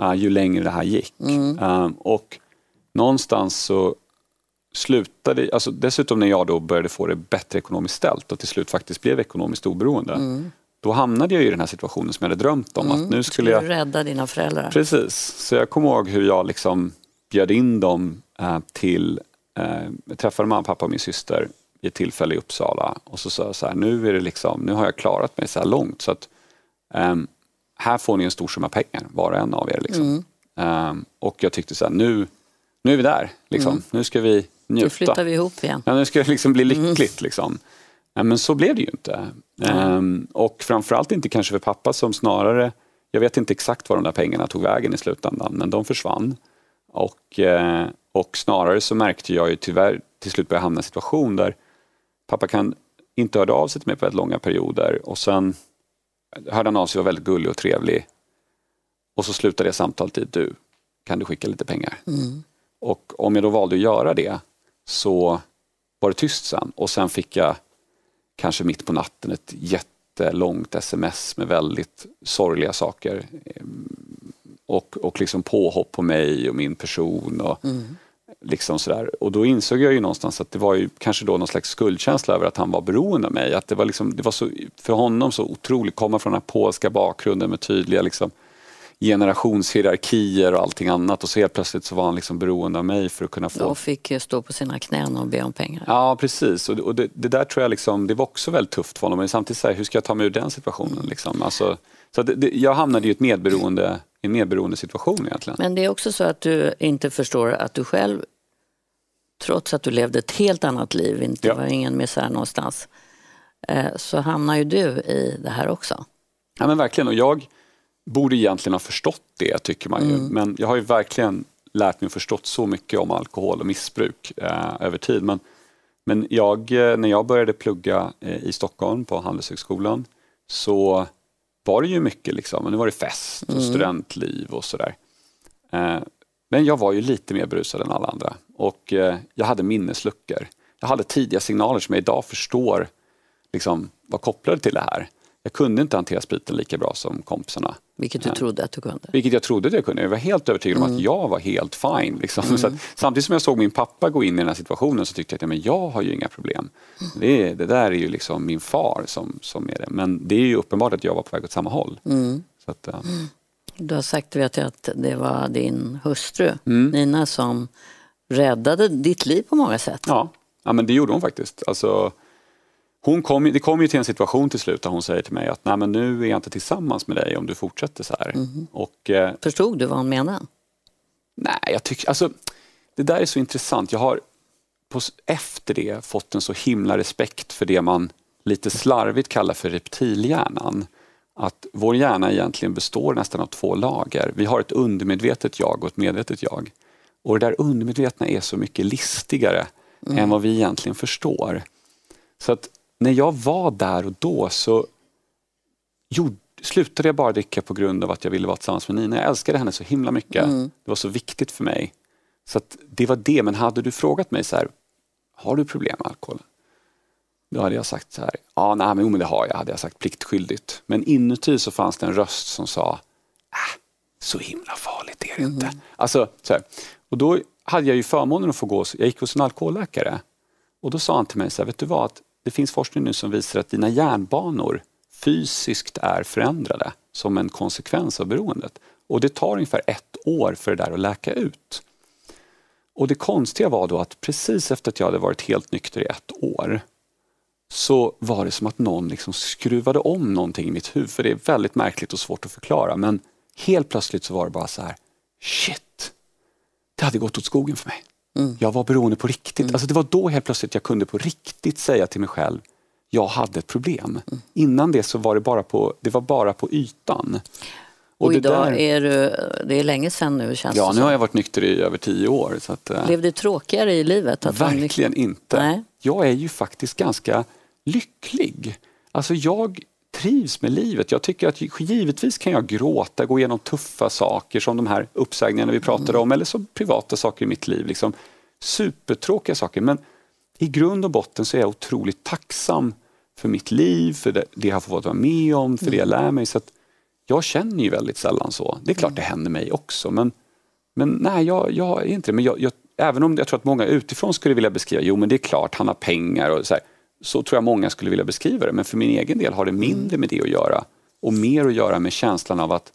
uh, ju längre det här gick. Um, och någonstans så slutade, alltså dessutom när jag då började få det bättre ekonomiskt ställt och till slut faktiskt blev ekonomiskt oberoende. Mm. Då hamnade jag i den här situationen som jag hade drömt om. Att nu skulle jag... Rädda dina föräldrar. Precis, så jag kommer ihåg hur jag liksom bjöd in dem eh, till, eh, jag träffade mamma, pappa och min syster i ett tillfälle i Uppsala och så sa jag så här, nu, är det liksom, nu har jag klarat mig så här långt så att ehm, här får ni en stor summa pengar, var och en av er. Liksom. Ehm, och jag tyckte så här, nu, nu är vi där, liksom. nu ska vi njuta. Nu flyttar vi ihop igen. Ja, nu ska det liksom bli lyckligt. Liksom. Ja, men så blev det ju inte. Ehm, och framförallt inte kanske för pappa som snarare, jag vet inte exakt var de där pengarna tog vägen i slutändan, men de försvann. Och, eh, och snarare så märkte jag ju tyvärr till slut började hamna i en situation där pappa kan inte hörde av sig till mig på väldigt långa perioder och sen hörde han av sig och var väldigt gullig och trevlig. Och så slutade det samtalet i, du, kan du skicka lite pengar? Och om jag då valde att göra det så var det tyst sen och sen fick jag kanske mitt på natten ett jättelångt sms med väldigt sorgliga saker. Ehm, Och, och liksom påhopp på mig och min person. Och, liksom sådär. och då insåg jag ju någonstans att det var ju kanske då någon slags skuldkänsla över att han var beroende av mig. Att det var, liksom, det var så, för honom så otroligt, komma från den här polska bakgrunden med tydliga liksom, generationshierarkier och allting annat och så helt plötsligt så var han liksom beroende av mig för att kunna få Och fick stå på sina knän och be om pengar. Ja, precis. Och, det, och det, det där tror jag liksom, det var också väldigt tufft för honom. Men samtidigt, så här, hur ska jag ta mig ur den situationen? Liksom? Alltså, så det, jag hamnade i ett medberoende, en medberoende situation egentligen. Men det är också så att du inte förstår att du själv, trots att du levde ett helt annat liv, inte Ja. var ingen misär någonstans, eh, så hamnar ju du i det här också. Ja, men verkligen. Och jag borde egentligen ha förstått det, tycker man ju. Men jag har ju verkligen lärt mig och förstått så mycket om alkohol och missbruk eh, över tid. Men, men jag, eh, när jag började plugga eh, i Stockholm på Handelshögskolan så var det ju mycket, liksom, nu var det fest och studentliv och sådär. Eh, men jag var ju lite mer berusad än alla andra och eh, jag hade minnesluckor. Jag hade tidiga signaler som jag idag förstår liksom, var kopplade till det här. Jag kunde inte hantera spriten lika bra som kompisarna. Vilket du Nej. trodde att du kunde. Vilket jag trodde att jag kunde. Jag var helt övertygad om att jag var helt fine. Liksom. Så att, samtidigt som jag såg min pappa gå in i den här situationen så tyckte jag att ja, men jag har ju inga problem. Det, är- det där är ju liksom min far som, som är det. Men det är ju uppenbart att jag var på väg åt samma håll. Så att, ja. Du har sagt, vet jag, att det var din hustru Mm. Nina som räddade ditt liv på många sätt. Ja, ja men det gjorde hon faktiskt. Alltså, hon kom, det kom ju till en situation till slut där hon säger till mig att Nej, men nu är jag inte tillsammans med dig om du fortsätter så här. Och, eh, Förstod du vad hon menade? Nej, jag tycker, alltså, det där är så intressant. Jag har på, efter det fått en så himla respekt för det man lite slarvigt kallar för reptilhjärnan. Att vår hjärna egentligen består nästan av två lager. Vi har ett undermedvetet jag och ett medvetet jag. Och det där undermedvetna är så mycket listigare än vad vi egentligen förstår. Så att när jag var där och då så gjorde, slutade jag bara dricka på grund av att jag ville vara tillsammans med Nina. Jag älskade henne så himla mycket. Det var så viktigt för mig. Så det var det, men hade du frågat mig så här, har du problem med alkohol? Då hade jag sagt så här, ja nej men, jo, men det har jag, hade jag sagt pliktskyldigt. Men inuti så fanns det en röst som sa, äh, så himla farligt är det inte. Alltså, så här. Och då hade jag ju förmånen att få gå, jag gick hos en alkoholläkare och då sa han till mig, så här, vet du vad, att det finns forskning nu som visar att dina hjärnbanor fysiskt är förändrade som en konsekvens av beroendet. Och det tar ungefär ett år för det där att läka ut. Och det konstiga var då att precis efter att jag hade varit helt nykter i ett år så var det som att någon liksom skruvade om någonting i mitt huvud. För det är väldigt märkligt och svårt att förklara. Men helt plötsligt så var det bara så här, shit, det hade gått åt skogen för mig. Jag var beroende på riktigt. Alltså det var då helt plötsligt jag kunde på riktigt säga till mig själv, jag hade ett problem. Innan det så var det bara på, det var bara på ytan. Och, det idag där- är du, det är länge sedan nu känns Ja, det nu har jag varit nykter i över tio år. Så att, eh, Blev det tråkigare i livet? Att? Verkligen inte. Nej. Jag är ju faktiskt ganska lycklig. Alltså jag trivs med livet. Jag tycker att givetvis kan jag gråta, gå igenom tuffa saker som de här uppsägningarna vi pratade om eller så privata saker i mitt liv. Liksom. Supertråkiga saker men i grund och botten så är jag otroligt tacksam för mitt liv, för det, det jag har fått vara med om, för det jag lär mig. Så att jag känner ju väldigt sällan så. Det är klart det händer mig också men, men nej, jag, jag är inte det. Men jag, jag, även om jag tror att många utifrån skulle vilja beskriva, jo men det är klart han har pengar och så här, så tror jag många skulle vilja beskriva det. Men för min egen del har det mindre med det att göra och mer att göra med känslan av att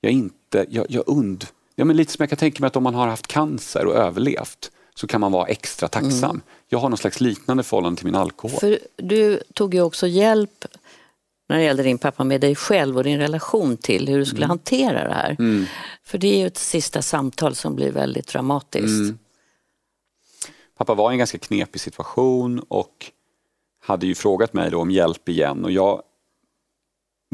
jag inte, jag, jag und... Ja, men lite som jag kan tänka mig att om man har haft cancer och överlevt så kan man vara extra tacksam. Mm. Jag har någon slags liknande förhållande till min alkohol. För du tog ju också hjälp när det gällde din pappa med dig själv och din relation till hur du skulle mm. hantera det här. Mm. För det är ju ett sista samtal som blir väldigt dramatiskt. Mm. Pappa var i en ganska knepig situation och hade ju frågat mig om hjälp igen och jag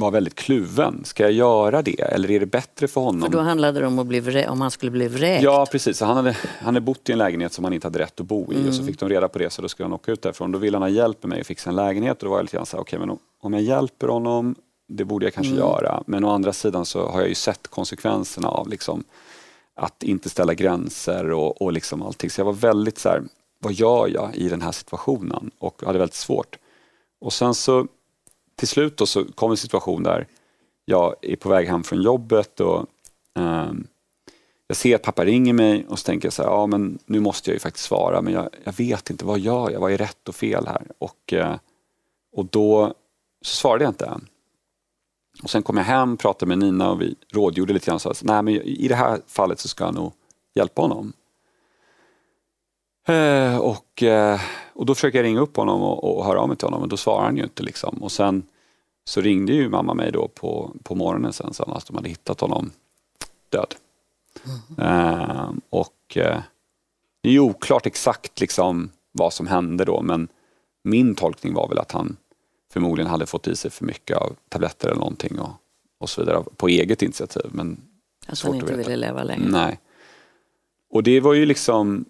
var väldigt kluven. Ska jag göra det eller är det bättre för honom? För då handlade det om, att bli om han skulle bli vräkt? Ja precis, han hade, han hade bott i en lägenhet som han inte hade rätt att bo i mm. och så mm. fick de reda på det så då skulle han åka ut därifrån. Då ville han ha hjälp med mig att fixa en lägenhet och då var jag lite grann så här, okej okay, men om jag hjälper honom, det borde jag kanske mm. göra. Men å andra sidan så har jag ju sett konsekvenserna av liksom, att inte ställa gränser och, och liksom allting. Så jag var väldigt så här, vad gör jag i den här situationen? Och hade väldigt svårt. Och sen så till slut då så kom en situation där jag är på väg hem från jobbet och um, jag ser att pappa ringer mig och så tänker jag så här, ja men nu måste jag ju faktiskt svara men jag, jag vet inte, vad gör jag? Vad är rätt och fel här? Och, eh, och då så svarade jag inte. Och sen kom jag hem, pratade med Nina och vi rådgjorde lite grann och sa, nej men i det här fallet så ska jag nog hjälpa honom. Eh, och, eh, och då försöker jag ringa upp honom och, och höra av mig till honom men då svarar han ju inte. Liksom. Och sen så ringde ju mamma mig då på, på morgonen sen, sen att de hade hittat honom död. Mm. Eh, och eh, det är ju oklart exakt liksom vad som hände då men min tolkning var väl att han förmodligen hade fått i sig för mycket av tabletter eller någonting och, och så vidare på eget initiativ. Men alltså han inte ville leva längre? Nej. Och det var ju liksom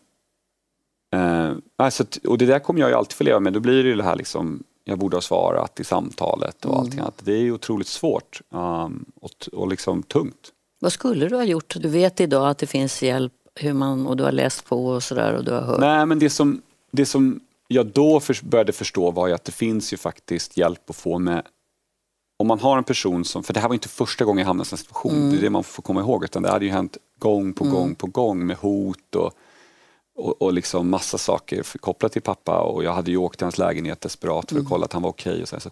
Eh, alltså, och det där kommer jag ju alltid få leva med. Då blir det ju det här liksom, jag borde ha svarat i samtalet och mm. allting annat. Det är ju otroligt svårt um, och, och liksom tungt. Vad skulle du ha gjort? Du vet idag att det finns hjälp hur man, och du har läst på och sådär och du har hört. Nej men det som, det som jag då för, började förstå var ju att det finns ju faktiskt hjälp att få med om man har en person som, för det här var inte första gången jag hamnade i en situation, mm. det är det man får komma ihåg, utan det hade ju hänt gång på mm. gång på gång med hot och och, och liksom massa saker kopplat till pappa och jag hade ju åkt till hans lägenhet desperat för att mm. kolla att han var okej. Okay och, så, så.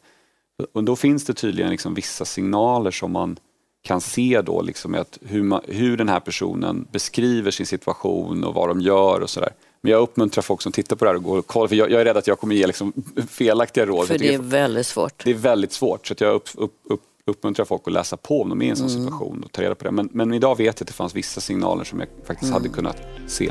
och då finns det tydligen liksom vissa signaler som man kan se då liksom att hur, man, hur den här personen beskriver sin situation och vad de gör och sådär. Men jag uppmuntrar folk som tittar på det här att gå och kolla, för jag, jag är rädd att jag kommer ge liksom felaktiga råd. För det är väldigt svårt. Det är väldigt svårt, så jag upp, upp, upp, uppmuntrar folk att läsa på om de är i en sån mm. situation och ta reda på det. Men, men idag vet jag att det fanns vissa signaler som jag faktiskt mm. hade kunnat se.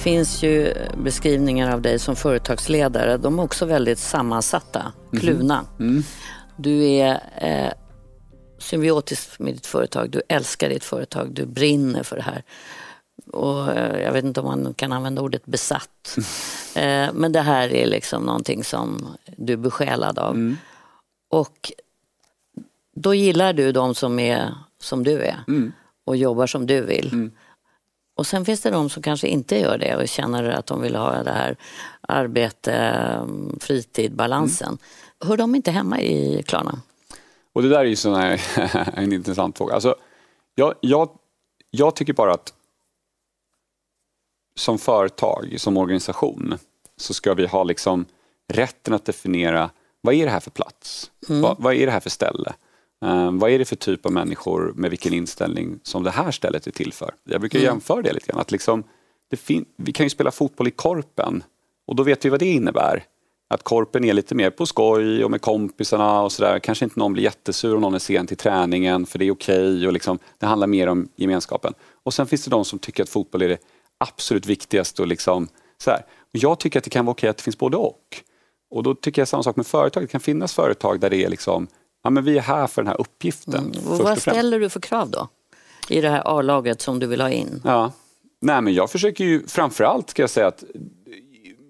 Finns ju beskrivningar av dig som företagsledare. De är också väldigt sammansatta, mhm. kluvna. Mm. Mm. Du är eh, symbiotisk med ditt företag. Du älskar ditt företag. Du brinner för det här. Och eh, jag vet inte om man kan använda ordet besatt. eh, men det här är liksom någonting som du är besjälad av. Mm. Och då gillar du de som är som du är mm. och jobbar som du vill. Och sen finns det de som kanske inte gör det och känner att de vill ha det här arbete, mm, fritid, balansen. Mm. Hör de inte hemma i Klarna? Och det där är ju sån här, en intressant fråga. Alltså, jag, jag, jag tycker bara att som företag, som organisation, så ska vi ha liksom rätten att definiera vad är det här för plats? Mm. Vad, vad, är det här för ställe? Eh, vad är det för typ av människor med vilken inställning som det här stället är till för? Jag brukar Mm. jämföra det lite grann. Att liksom, vi kan ju spela fotboll i korpen och då vet vi vad det innebär. Att korpen är lite mer på skoj och med kompisarna och sådär. Kanske inte någon blir jättesur om någon är sen till träningen för det är okej och liksom, det handlar mer om gemenskapen. Och sen finns det de som tycker att fotboll är det absolut viktigaste och liksom så här. Och jag tycker att det kan vara okej att det finns både och. Och då tycker jag samma sak med företag. Det kan finnas företag där det är liksom, ja men vi är här för den här uppgiften. Mm. Vad ställer du för krav då? I det här A-laget som du vill ha in? Ja. Nej, men jag försöker ju framförallt ska jag säga att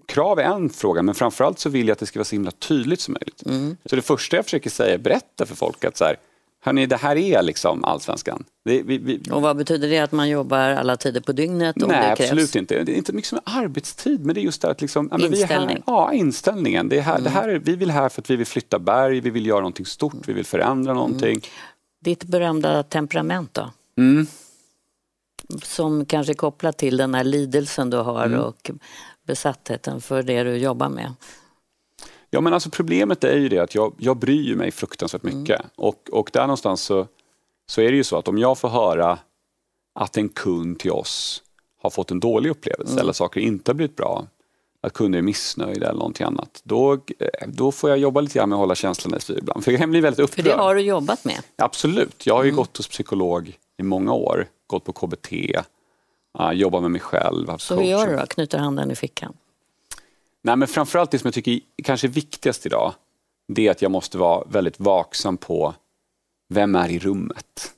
krav är en fråga, men framförallt så vill jag att det ska vara så himla tydligt som möjligt. Mm. Så det första jag försöker säga är berätta för folk att så här, hörni, det här är liksom allsvenskan. Det, vi, vi, Och vad betyder det? Att man jobbar alla tider på dygnet Nej, absolut inte. Det är inte mycket som är arbetstid, men det är just det att liksom, ja, här, Inställning. ja, inställningen. Det är här, Mm. det här är, vi vill här för att vi vill flytta berg, vi vill göra någonting stort, vi vill förändra någonting. Ditt berömda temperament då? Mm. Som kanske är kopplat till den här lidelsen du har Mm. och besattheten för det du jobbar med. Ja men alltså problemet är ju det att jag, jag bryr mig fruktansvärt mycket. Och, och där någonstans så, så är det ju så att om jag får höra att en kund till oss har fått en dålig upplevelse eller saker inte har blivit bra, att kunder är missnöjda eller någonting annat, då, eh, då får jag jobba lite grann med att hålla känslorna i styr ibland. För jag kan bli väldigt För upprörd. det har du jobbat med. Absolut. Jag har ju gått hos psykolog i många år, gått på KBT, uh, jobbat med mig själv. Så hur gör du då? Knyter handen i fickan? Nej, men framförallt det som jag tycker är kanske viktigast idag, det är att jag måste vara väldigt vaksam på vem är i rummet.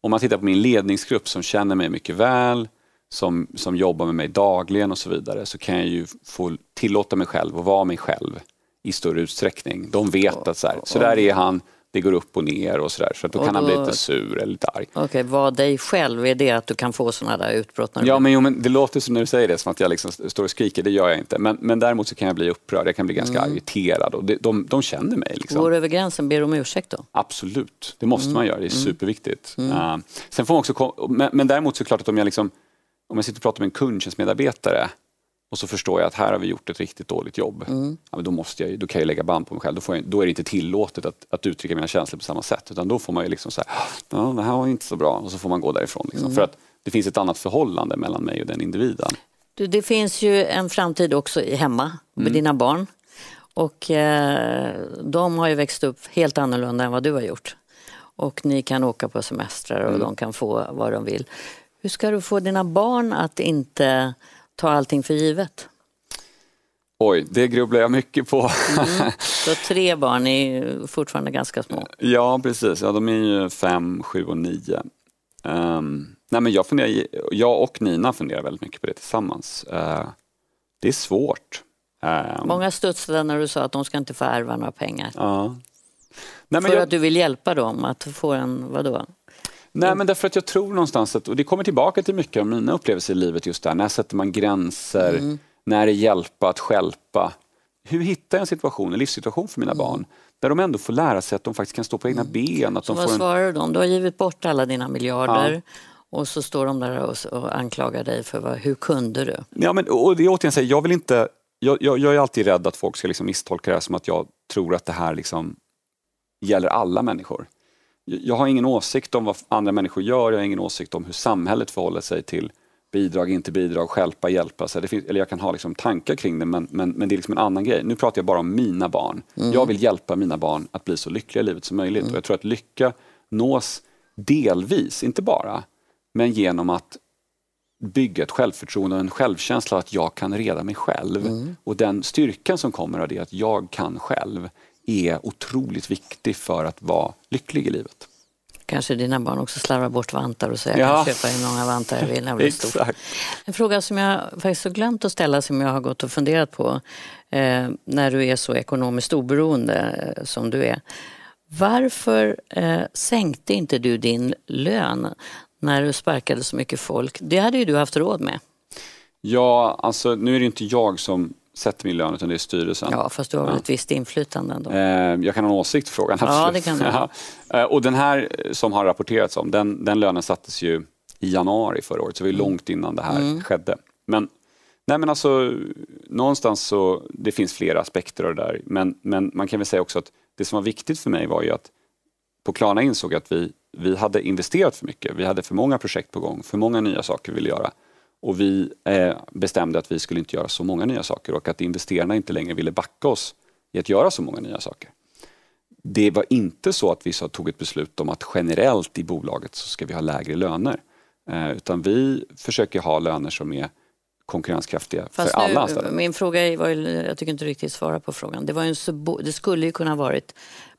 Om man tittar på min ledningsgrupp som känner mig mycket väl, som, som jobbar med mig dagligen och så vidare, så kan jag ju få tillåta mig själv att vara mig själv i större utsträckning. De vet att så, här, så där är han, det går upp och ner och sådär. Så att då Och kan han bli lite sur eller lite arg. Okej, var dig själv, är det att du kan få sådana där utbrott? När du Ja, men, jo, men det låter som när du säger det, som att jag liksom står och skriker. Det gör jag inte. Men, men däremot så kan jag bli upprörd, jag kan bli ganska irriterad. Och det, de, de känner mig. Liksom. Går du över gränsen, ber du om ursäkt då? Absolut, det måste man göra. Det är superviktigt. Uh, sen får man också, men, men däremot så är det klart att om jag, liksom, om jag sitter och pratar med en kundtjänstmedarbetare och så förstår jag att här har vi gjort ett riktigt dåligt jobb. Ja, men då, måste jag, då kan jag lägga band på mig själv. Då, jag, då är det inte tillåtet att, att uttrycka mina känslor på samma sätt. Utan då får man ju liksom säga, ja, det här var inte så bra. Och så får man gå därifrån. Liksom, För att det finns ett annat förhållande mellan mig och den individen. Du, det finns ju en framtid också hemma med dina barn. Och eh, de har ju växt upp helt annorlunda än vad du har gjort. Och ni kan åka på semestrar och de kan få vad de vill. Hur ska du få dina barn att inte ta allting för givet? Oj, det grubblar jag mycket på. Så tre barn är fortfarande ganska små. Ja, precis. Ja, de är ju fem, sju och nio. Ehm, nej, men jag, funderar, jag och Nina funderar väldigt mycket på det tillsammans. Eh, det är svårt. Ehm, Många studsade när du sa att de ska inte få ärva några pengar. ja. nej, men För jag, att du vill hjälpa dem att få en, vadå? Nej, men därför att jag tror någonstans att, och det kommer tillbaka till mycket av mina upplevelser i livet just där, när sätter man gränser, när är hjälpa att skälpa? Hur hittar jag en situation, en livssituation för mina barn, där de ändå får lära sig att de faktiskt kan stå på egna ben, att Så de vad får en svarar du dem? Du har givit bort alla dina miljarder och så står de där och, och anklagar dig för vad, hur kunde du? Ja, men, och det är återigen, så här, jag vill inte... Jag, jag, jag är alltid rädd att folk ska liksom misstolka det här som att jag tror att det här liksom gäller alla människor. Jag, har ingen åsikt om vad andra människor gör, jag har ingen åsikt om hur samhället förhåller sig till bidrag, inte bidrag, stjälpa, hjälpa. Så det finns, eller jag kan ha liksom tankar kring det men, men, men det är liksom en annan grej. Nu pratar jag bara om mina barn. Jag vill hjälpa mina barn att bli så lyckliga i livet som möjligt. Och jag tror att lycka nås delvis, inte bara, men genom att bygga ett självförtroende och en självkänsla att jag kan reda mig själv. Och den styrkan som kommer av det, att jag kan själv, är otroligt viktig för att vara lycklig i livet. Kanske dina barn också slarvar bort vantar och säger Ja. jag kan köpa hur många vantar jag vill när jag blir stor. En fråga som jag faktiskt har glömt att ställa som jag har gått och funderat på eh, när du är så ekonomiskt oberoende eh, som du är. Varför eh, sänkte inte du din lön när du sparkade så mycket folk? Det hade ju du haft råd med. Ja, alltså nu är det inte jag som sätter min lön utan det är styrelsen. Ja, fast du har väl ett visst inflytande ändå. Eh, Jag kan ha en åsikt i frågan. Ja, absolut. det kan du. Ja. Eh, Och den här eh, som har rapporterats om, den, den lönen sattes ju i januari förra året, så det var Mm. långt innan det här skedde. Men, nej men alltså, någonstans så, det finns flera aspekter av det där, men, men man kan väl säga också att det som var viktigt för mig var ju att på Klarna insåg att vi, vi hade investerat för mycket. Vi hade för många projekt på gång, för många nya saker vi ville göra. Och vi eh, bestämde att vi skulle inte göra så många nya saker och att investerarna inte längre ville backa oss i att göra så många nya saker. Det var inte så att vi så tog ett beslut om att generellt i bolaget så ska vi ha lägre löner. Eh, utan vi försöker ha löner som är konkurrenskraftiga Fast för alla nu, anställda. Min fråga var ju, jag tycker inte riktigt svara på frågan. Det, var en subo, det skulle ju kunna varit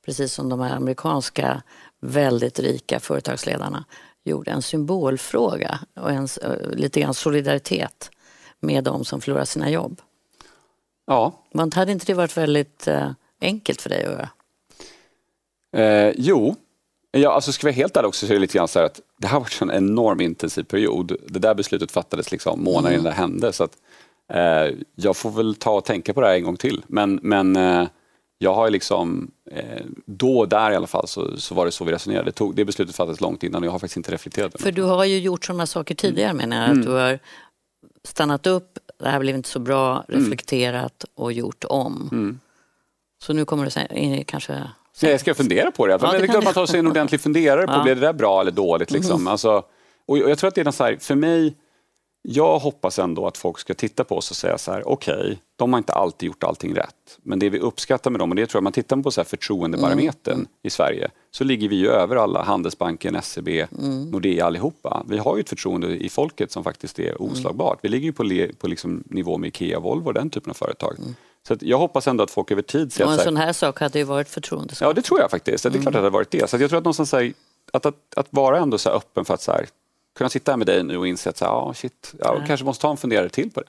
precis som de här amerikanska väldigt rika företagsledarna gjorde, en symbolfråga och en, eh, lite grann solidaritet med de som förlorar sina jobb. Ja, Men hade inte det varit väldigt eh, enkelt för dig att göra? Eh, jo, ja, alltså ska vi vara helt ärliga också så är det lite grann så att det här har varit en enorm intensiv period. Det där beslutet fattades liksom månader innan det hände. Så att, eh, jag får väl ta och tänka på det här en gång till. Men, men eh, jag har liksom, eh, då och där i alla fall så, så var det så vi resonerade. Det, tog, det beslutet fattades långt innan och jag har faktiskt inte reflekterat över För det. du har ju gjort sådana saker tidigare menar jag. Mm. Att du har stannat upp, det här blev inte så bra, Mm. reflekterat och gjort om. Så nu kommer du sen, kanske... Ja, jag ska fundera på det. Ja, men det det är klart man tar sig en ordentlig funderare på, Ja. blev det där bra eller dåligt? Liksom? Alltså, och jag tror att det är så här, för mig, jag hoppas ändå att folk ska titta på oss och säga så här, okej, de har inte alltid gjort allting rätt. Men det vi uppskattar med dem, och det tror jag man tittar på så här förtroendebarometern i Sverige, så ligger vi ju över alla, Handelsbanken, SEB, Nordea allihopa. Vi har ju ett förtroende i folket som faktiskt är oslagbart. Vi ligger ju på, på liksom nivå med Ikea, Volvo och den typen av företag. Så att jag hoppas ändå att folk över tid ser Och att en så sån här sak hade ju varit förtroendeskapande. Ja, det tror jag faktiskt. Det är klart att det hade varit det. Så jag tror att någonstans så här, att, att, att vara ändå så här öppen för att så här, kunna sitta här med dig nu och inse att så här, ja, shit, jag kanske måste ta en funderare till på det.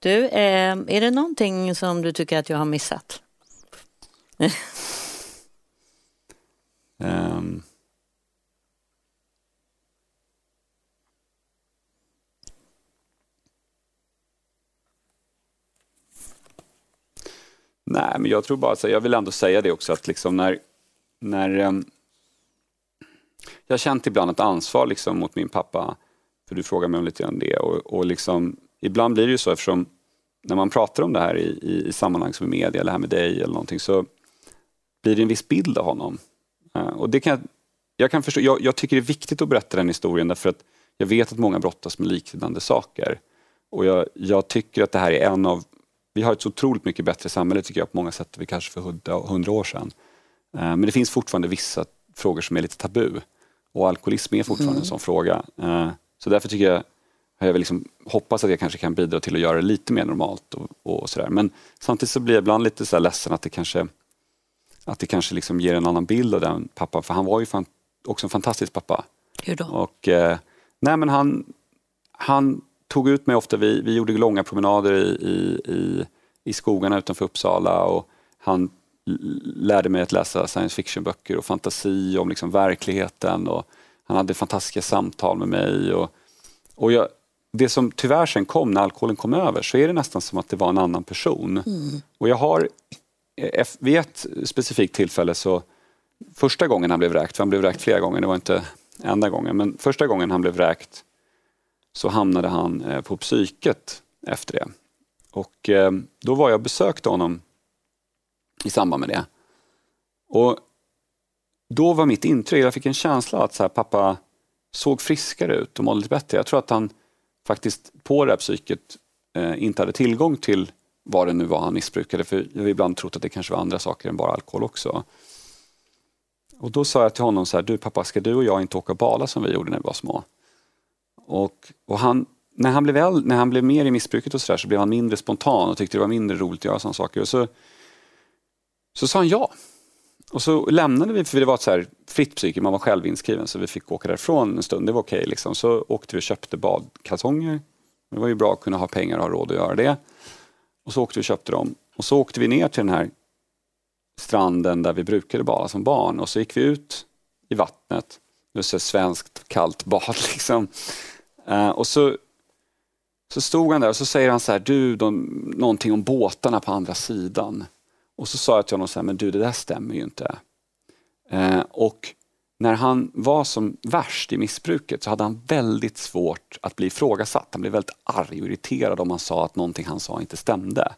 Du, eh, är det någonting som du tycker att jag har missat? um. Nej, men jag tror bara så jag vill ändå säga det också att liksom när, när um, jag har känt ibland ett ansvar liksom mot min pappa, för du frågar mig om lite grann det och, och liksom, ibland blir det ju så eftersom när man pratar om det här i, i, i sammanhang som media eller här med dig eller någonting så blir det en viss bild av honom. Eh, och det kan jag, jag, kan förstå, jag, jag tycker det är viktigt att berätta den historien därför att jag vet att många brottas med liknande saker. Och jag, jag tycker att det här är en av, vi har ett så otroligt mycket bättre samhälle tycker jag på många sätt än vi kanske för hundra, år sedan. Eh, Men det finns fortfarande vissa frågor som är lite tabu. Och alkoholism är fortfarande en sån fråga. Eh, Så därför tycker jag, jag väl liksom hoppas att jag kanske kan bidra till att göra det lite mer normalt. Och, och sådär. Men samtidigt så blir jag ibland lite så här ledsen att det kanske, att det kanske liksom ger en annan bild av den pappan. För han var ju fan, också en fantastisk pappa. Hur då? Och, eh, nej men han, han tog ut mig ofta, vi, vi gjorde långa promenader i, i, i, i skogarna utanför Uppsala och han lärde mig att läsa science fiction-böcker och fantasi om liksom verkligheten. Och han hade fantastiska samtal med mig. Och, och jag, det som tyvärr sen kom när alkoholen kom över så är det nästan som att det var en annan person. Och jag har, eh, vid ett specifikt tillfälle så första gången han blev vräkt, för han blev vräkt flera gånger, det var inte enda gången, men första gången han blev vräkt så hamnade han eh, på psyket efter det. Och eh, då var jag besökte honom i samband med det. Och då var mitt intryck, jag fick en känsla att så här, pappa såg friskare ut och mådde lite bättre. Jag tror att han faktiskt på det här psyket eh, inte hade tillgång till vad det nu var han missbrukade. För jag har ibland trott att det kanske var andra saker än bara alkohol också. Och då sa jag till honom så här, du pappa, ska du och jag inte åka och bala som vi gjorde när vi var små? Och, och han, när, han blev väl, när han blev mer i missbruket och så, där, så blev han mindre spontan och tyckte det var mindre roligt att göra sådana saker. Och så, så sa han ja. Och så lämnade vi, för det var ett så här fritt psyke, man var själv inskriven så vi fick åka därifrån en stund, det var okej. liksom. Så åkte vi och köpte badkalsonger. Det var ju bra att kunna ha pengar och ha råd att göra det. Och så åkte vi och köpte dem. Och så åkte vi ner till den här stranden där vi brukade bada som barn och så gick vi ut i vattnet. Det var så svenskt kallt bad liksom. Eh, och så, så stod han där och så säger han så här, du, de, någonting om båtarna på andra sidan. Och så sa jag till honom så här, men du det där stämmer ju inte. Eh, och när han var som värst i missbruket så hade han väldigt svårt att bli ifrågasatt. Han blev väldigt arg och irriterad om man sa att någonting han sa inte stämde.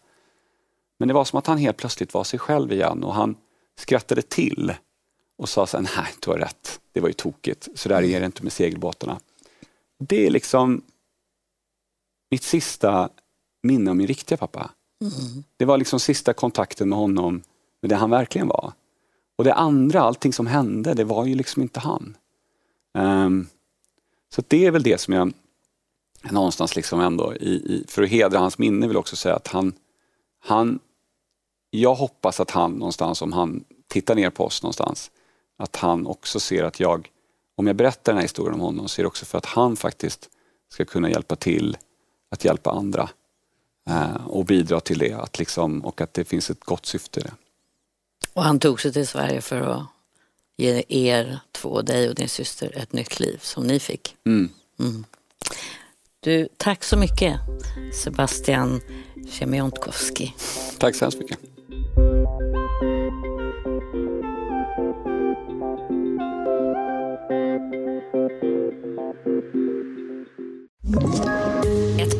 Men det var som att han helt plötsligt var sig själv igen och han skrattade till. och sa så här, nej du har rätt, det var ju tokigt, så där är det inte med segelbåtarna. Det är liksom mitt sista minne om min riktiga pappa. Det var liksom sista kontakten med honom, med det han verkligen var. Och det andra, allting som hände, det var ju liksom inte han. Um, så det är väl det som jag någonstans liksom ändå, i, i, för att hedra hans minne vill jag också säga att han, han, jag hoppas att han någonstans, om han tittar ner på oss någonstans, att han också ser att jag, om jag berättar den här historien om honom, så är det också för att han faktiskt ska kunna hjälpa till att hjälpa andra och bidra till det att liksom, och att det finns ett gott syfte i det. Och han tog sig till Sverige för att ge er två, dig och din syster, ett nytt liv som ni fick. Mm. Mm. Du, tack så mycket Sebastian Siemiątkowski. Tack så hemskt mycket. Ett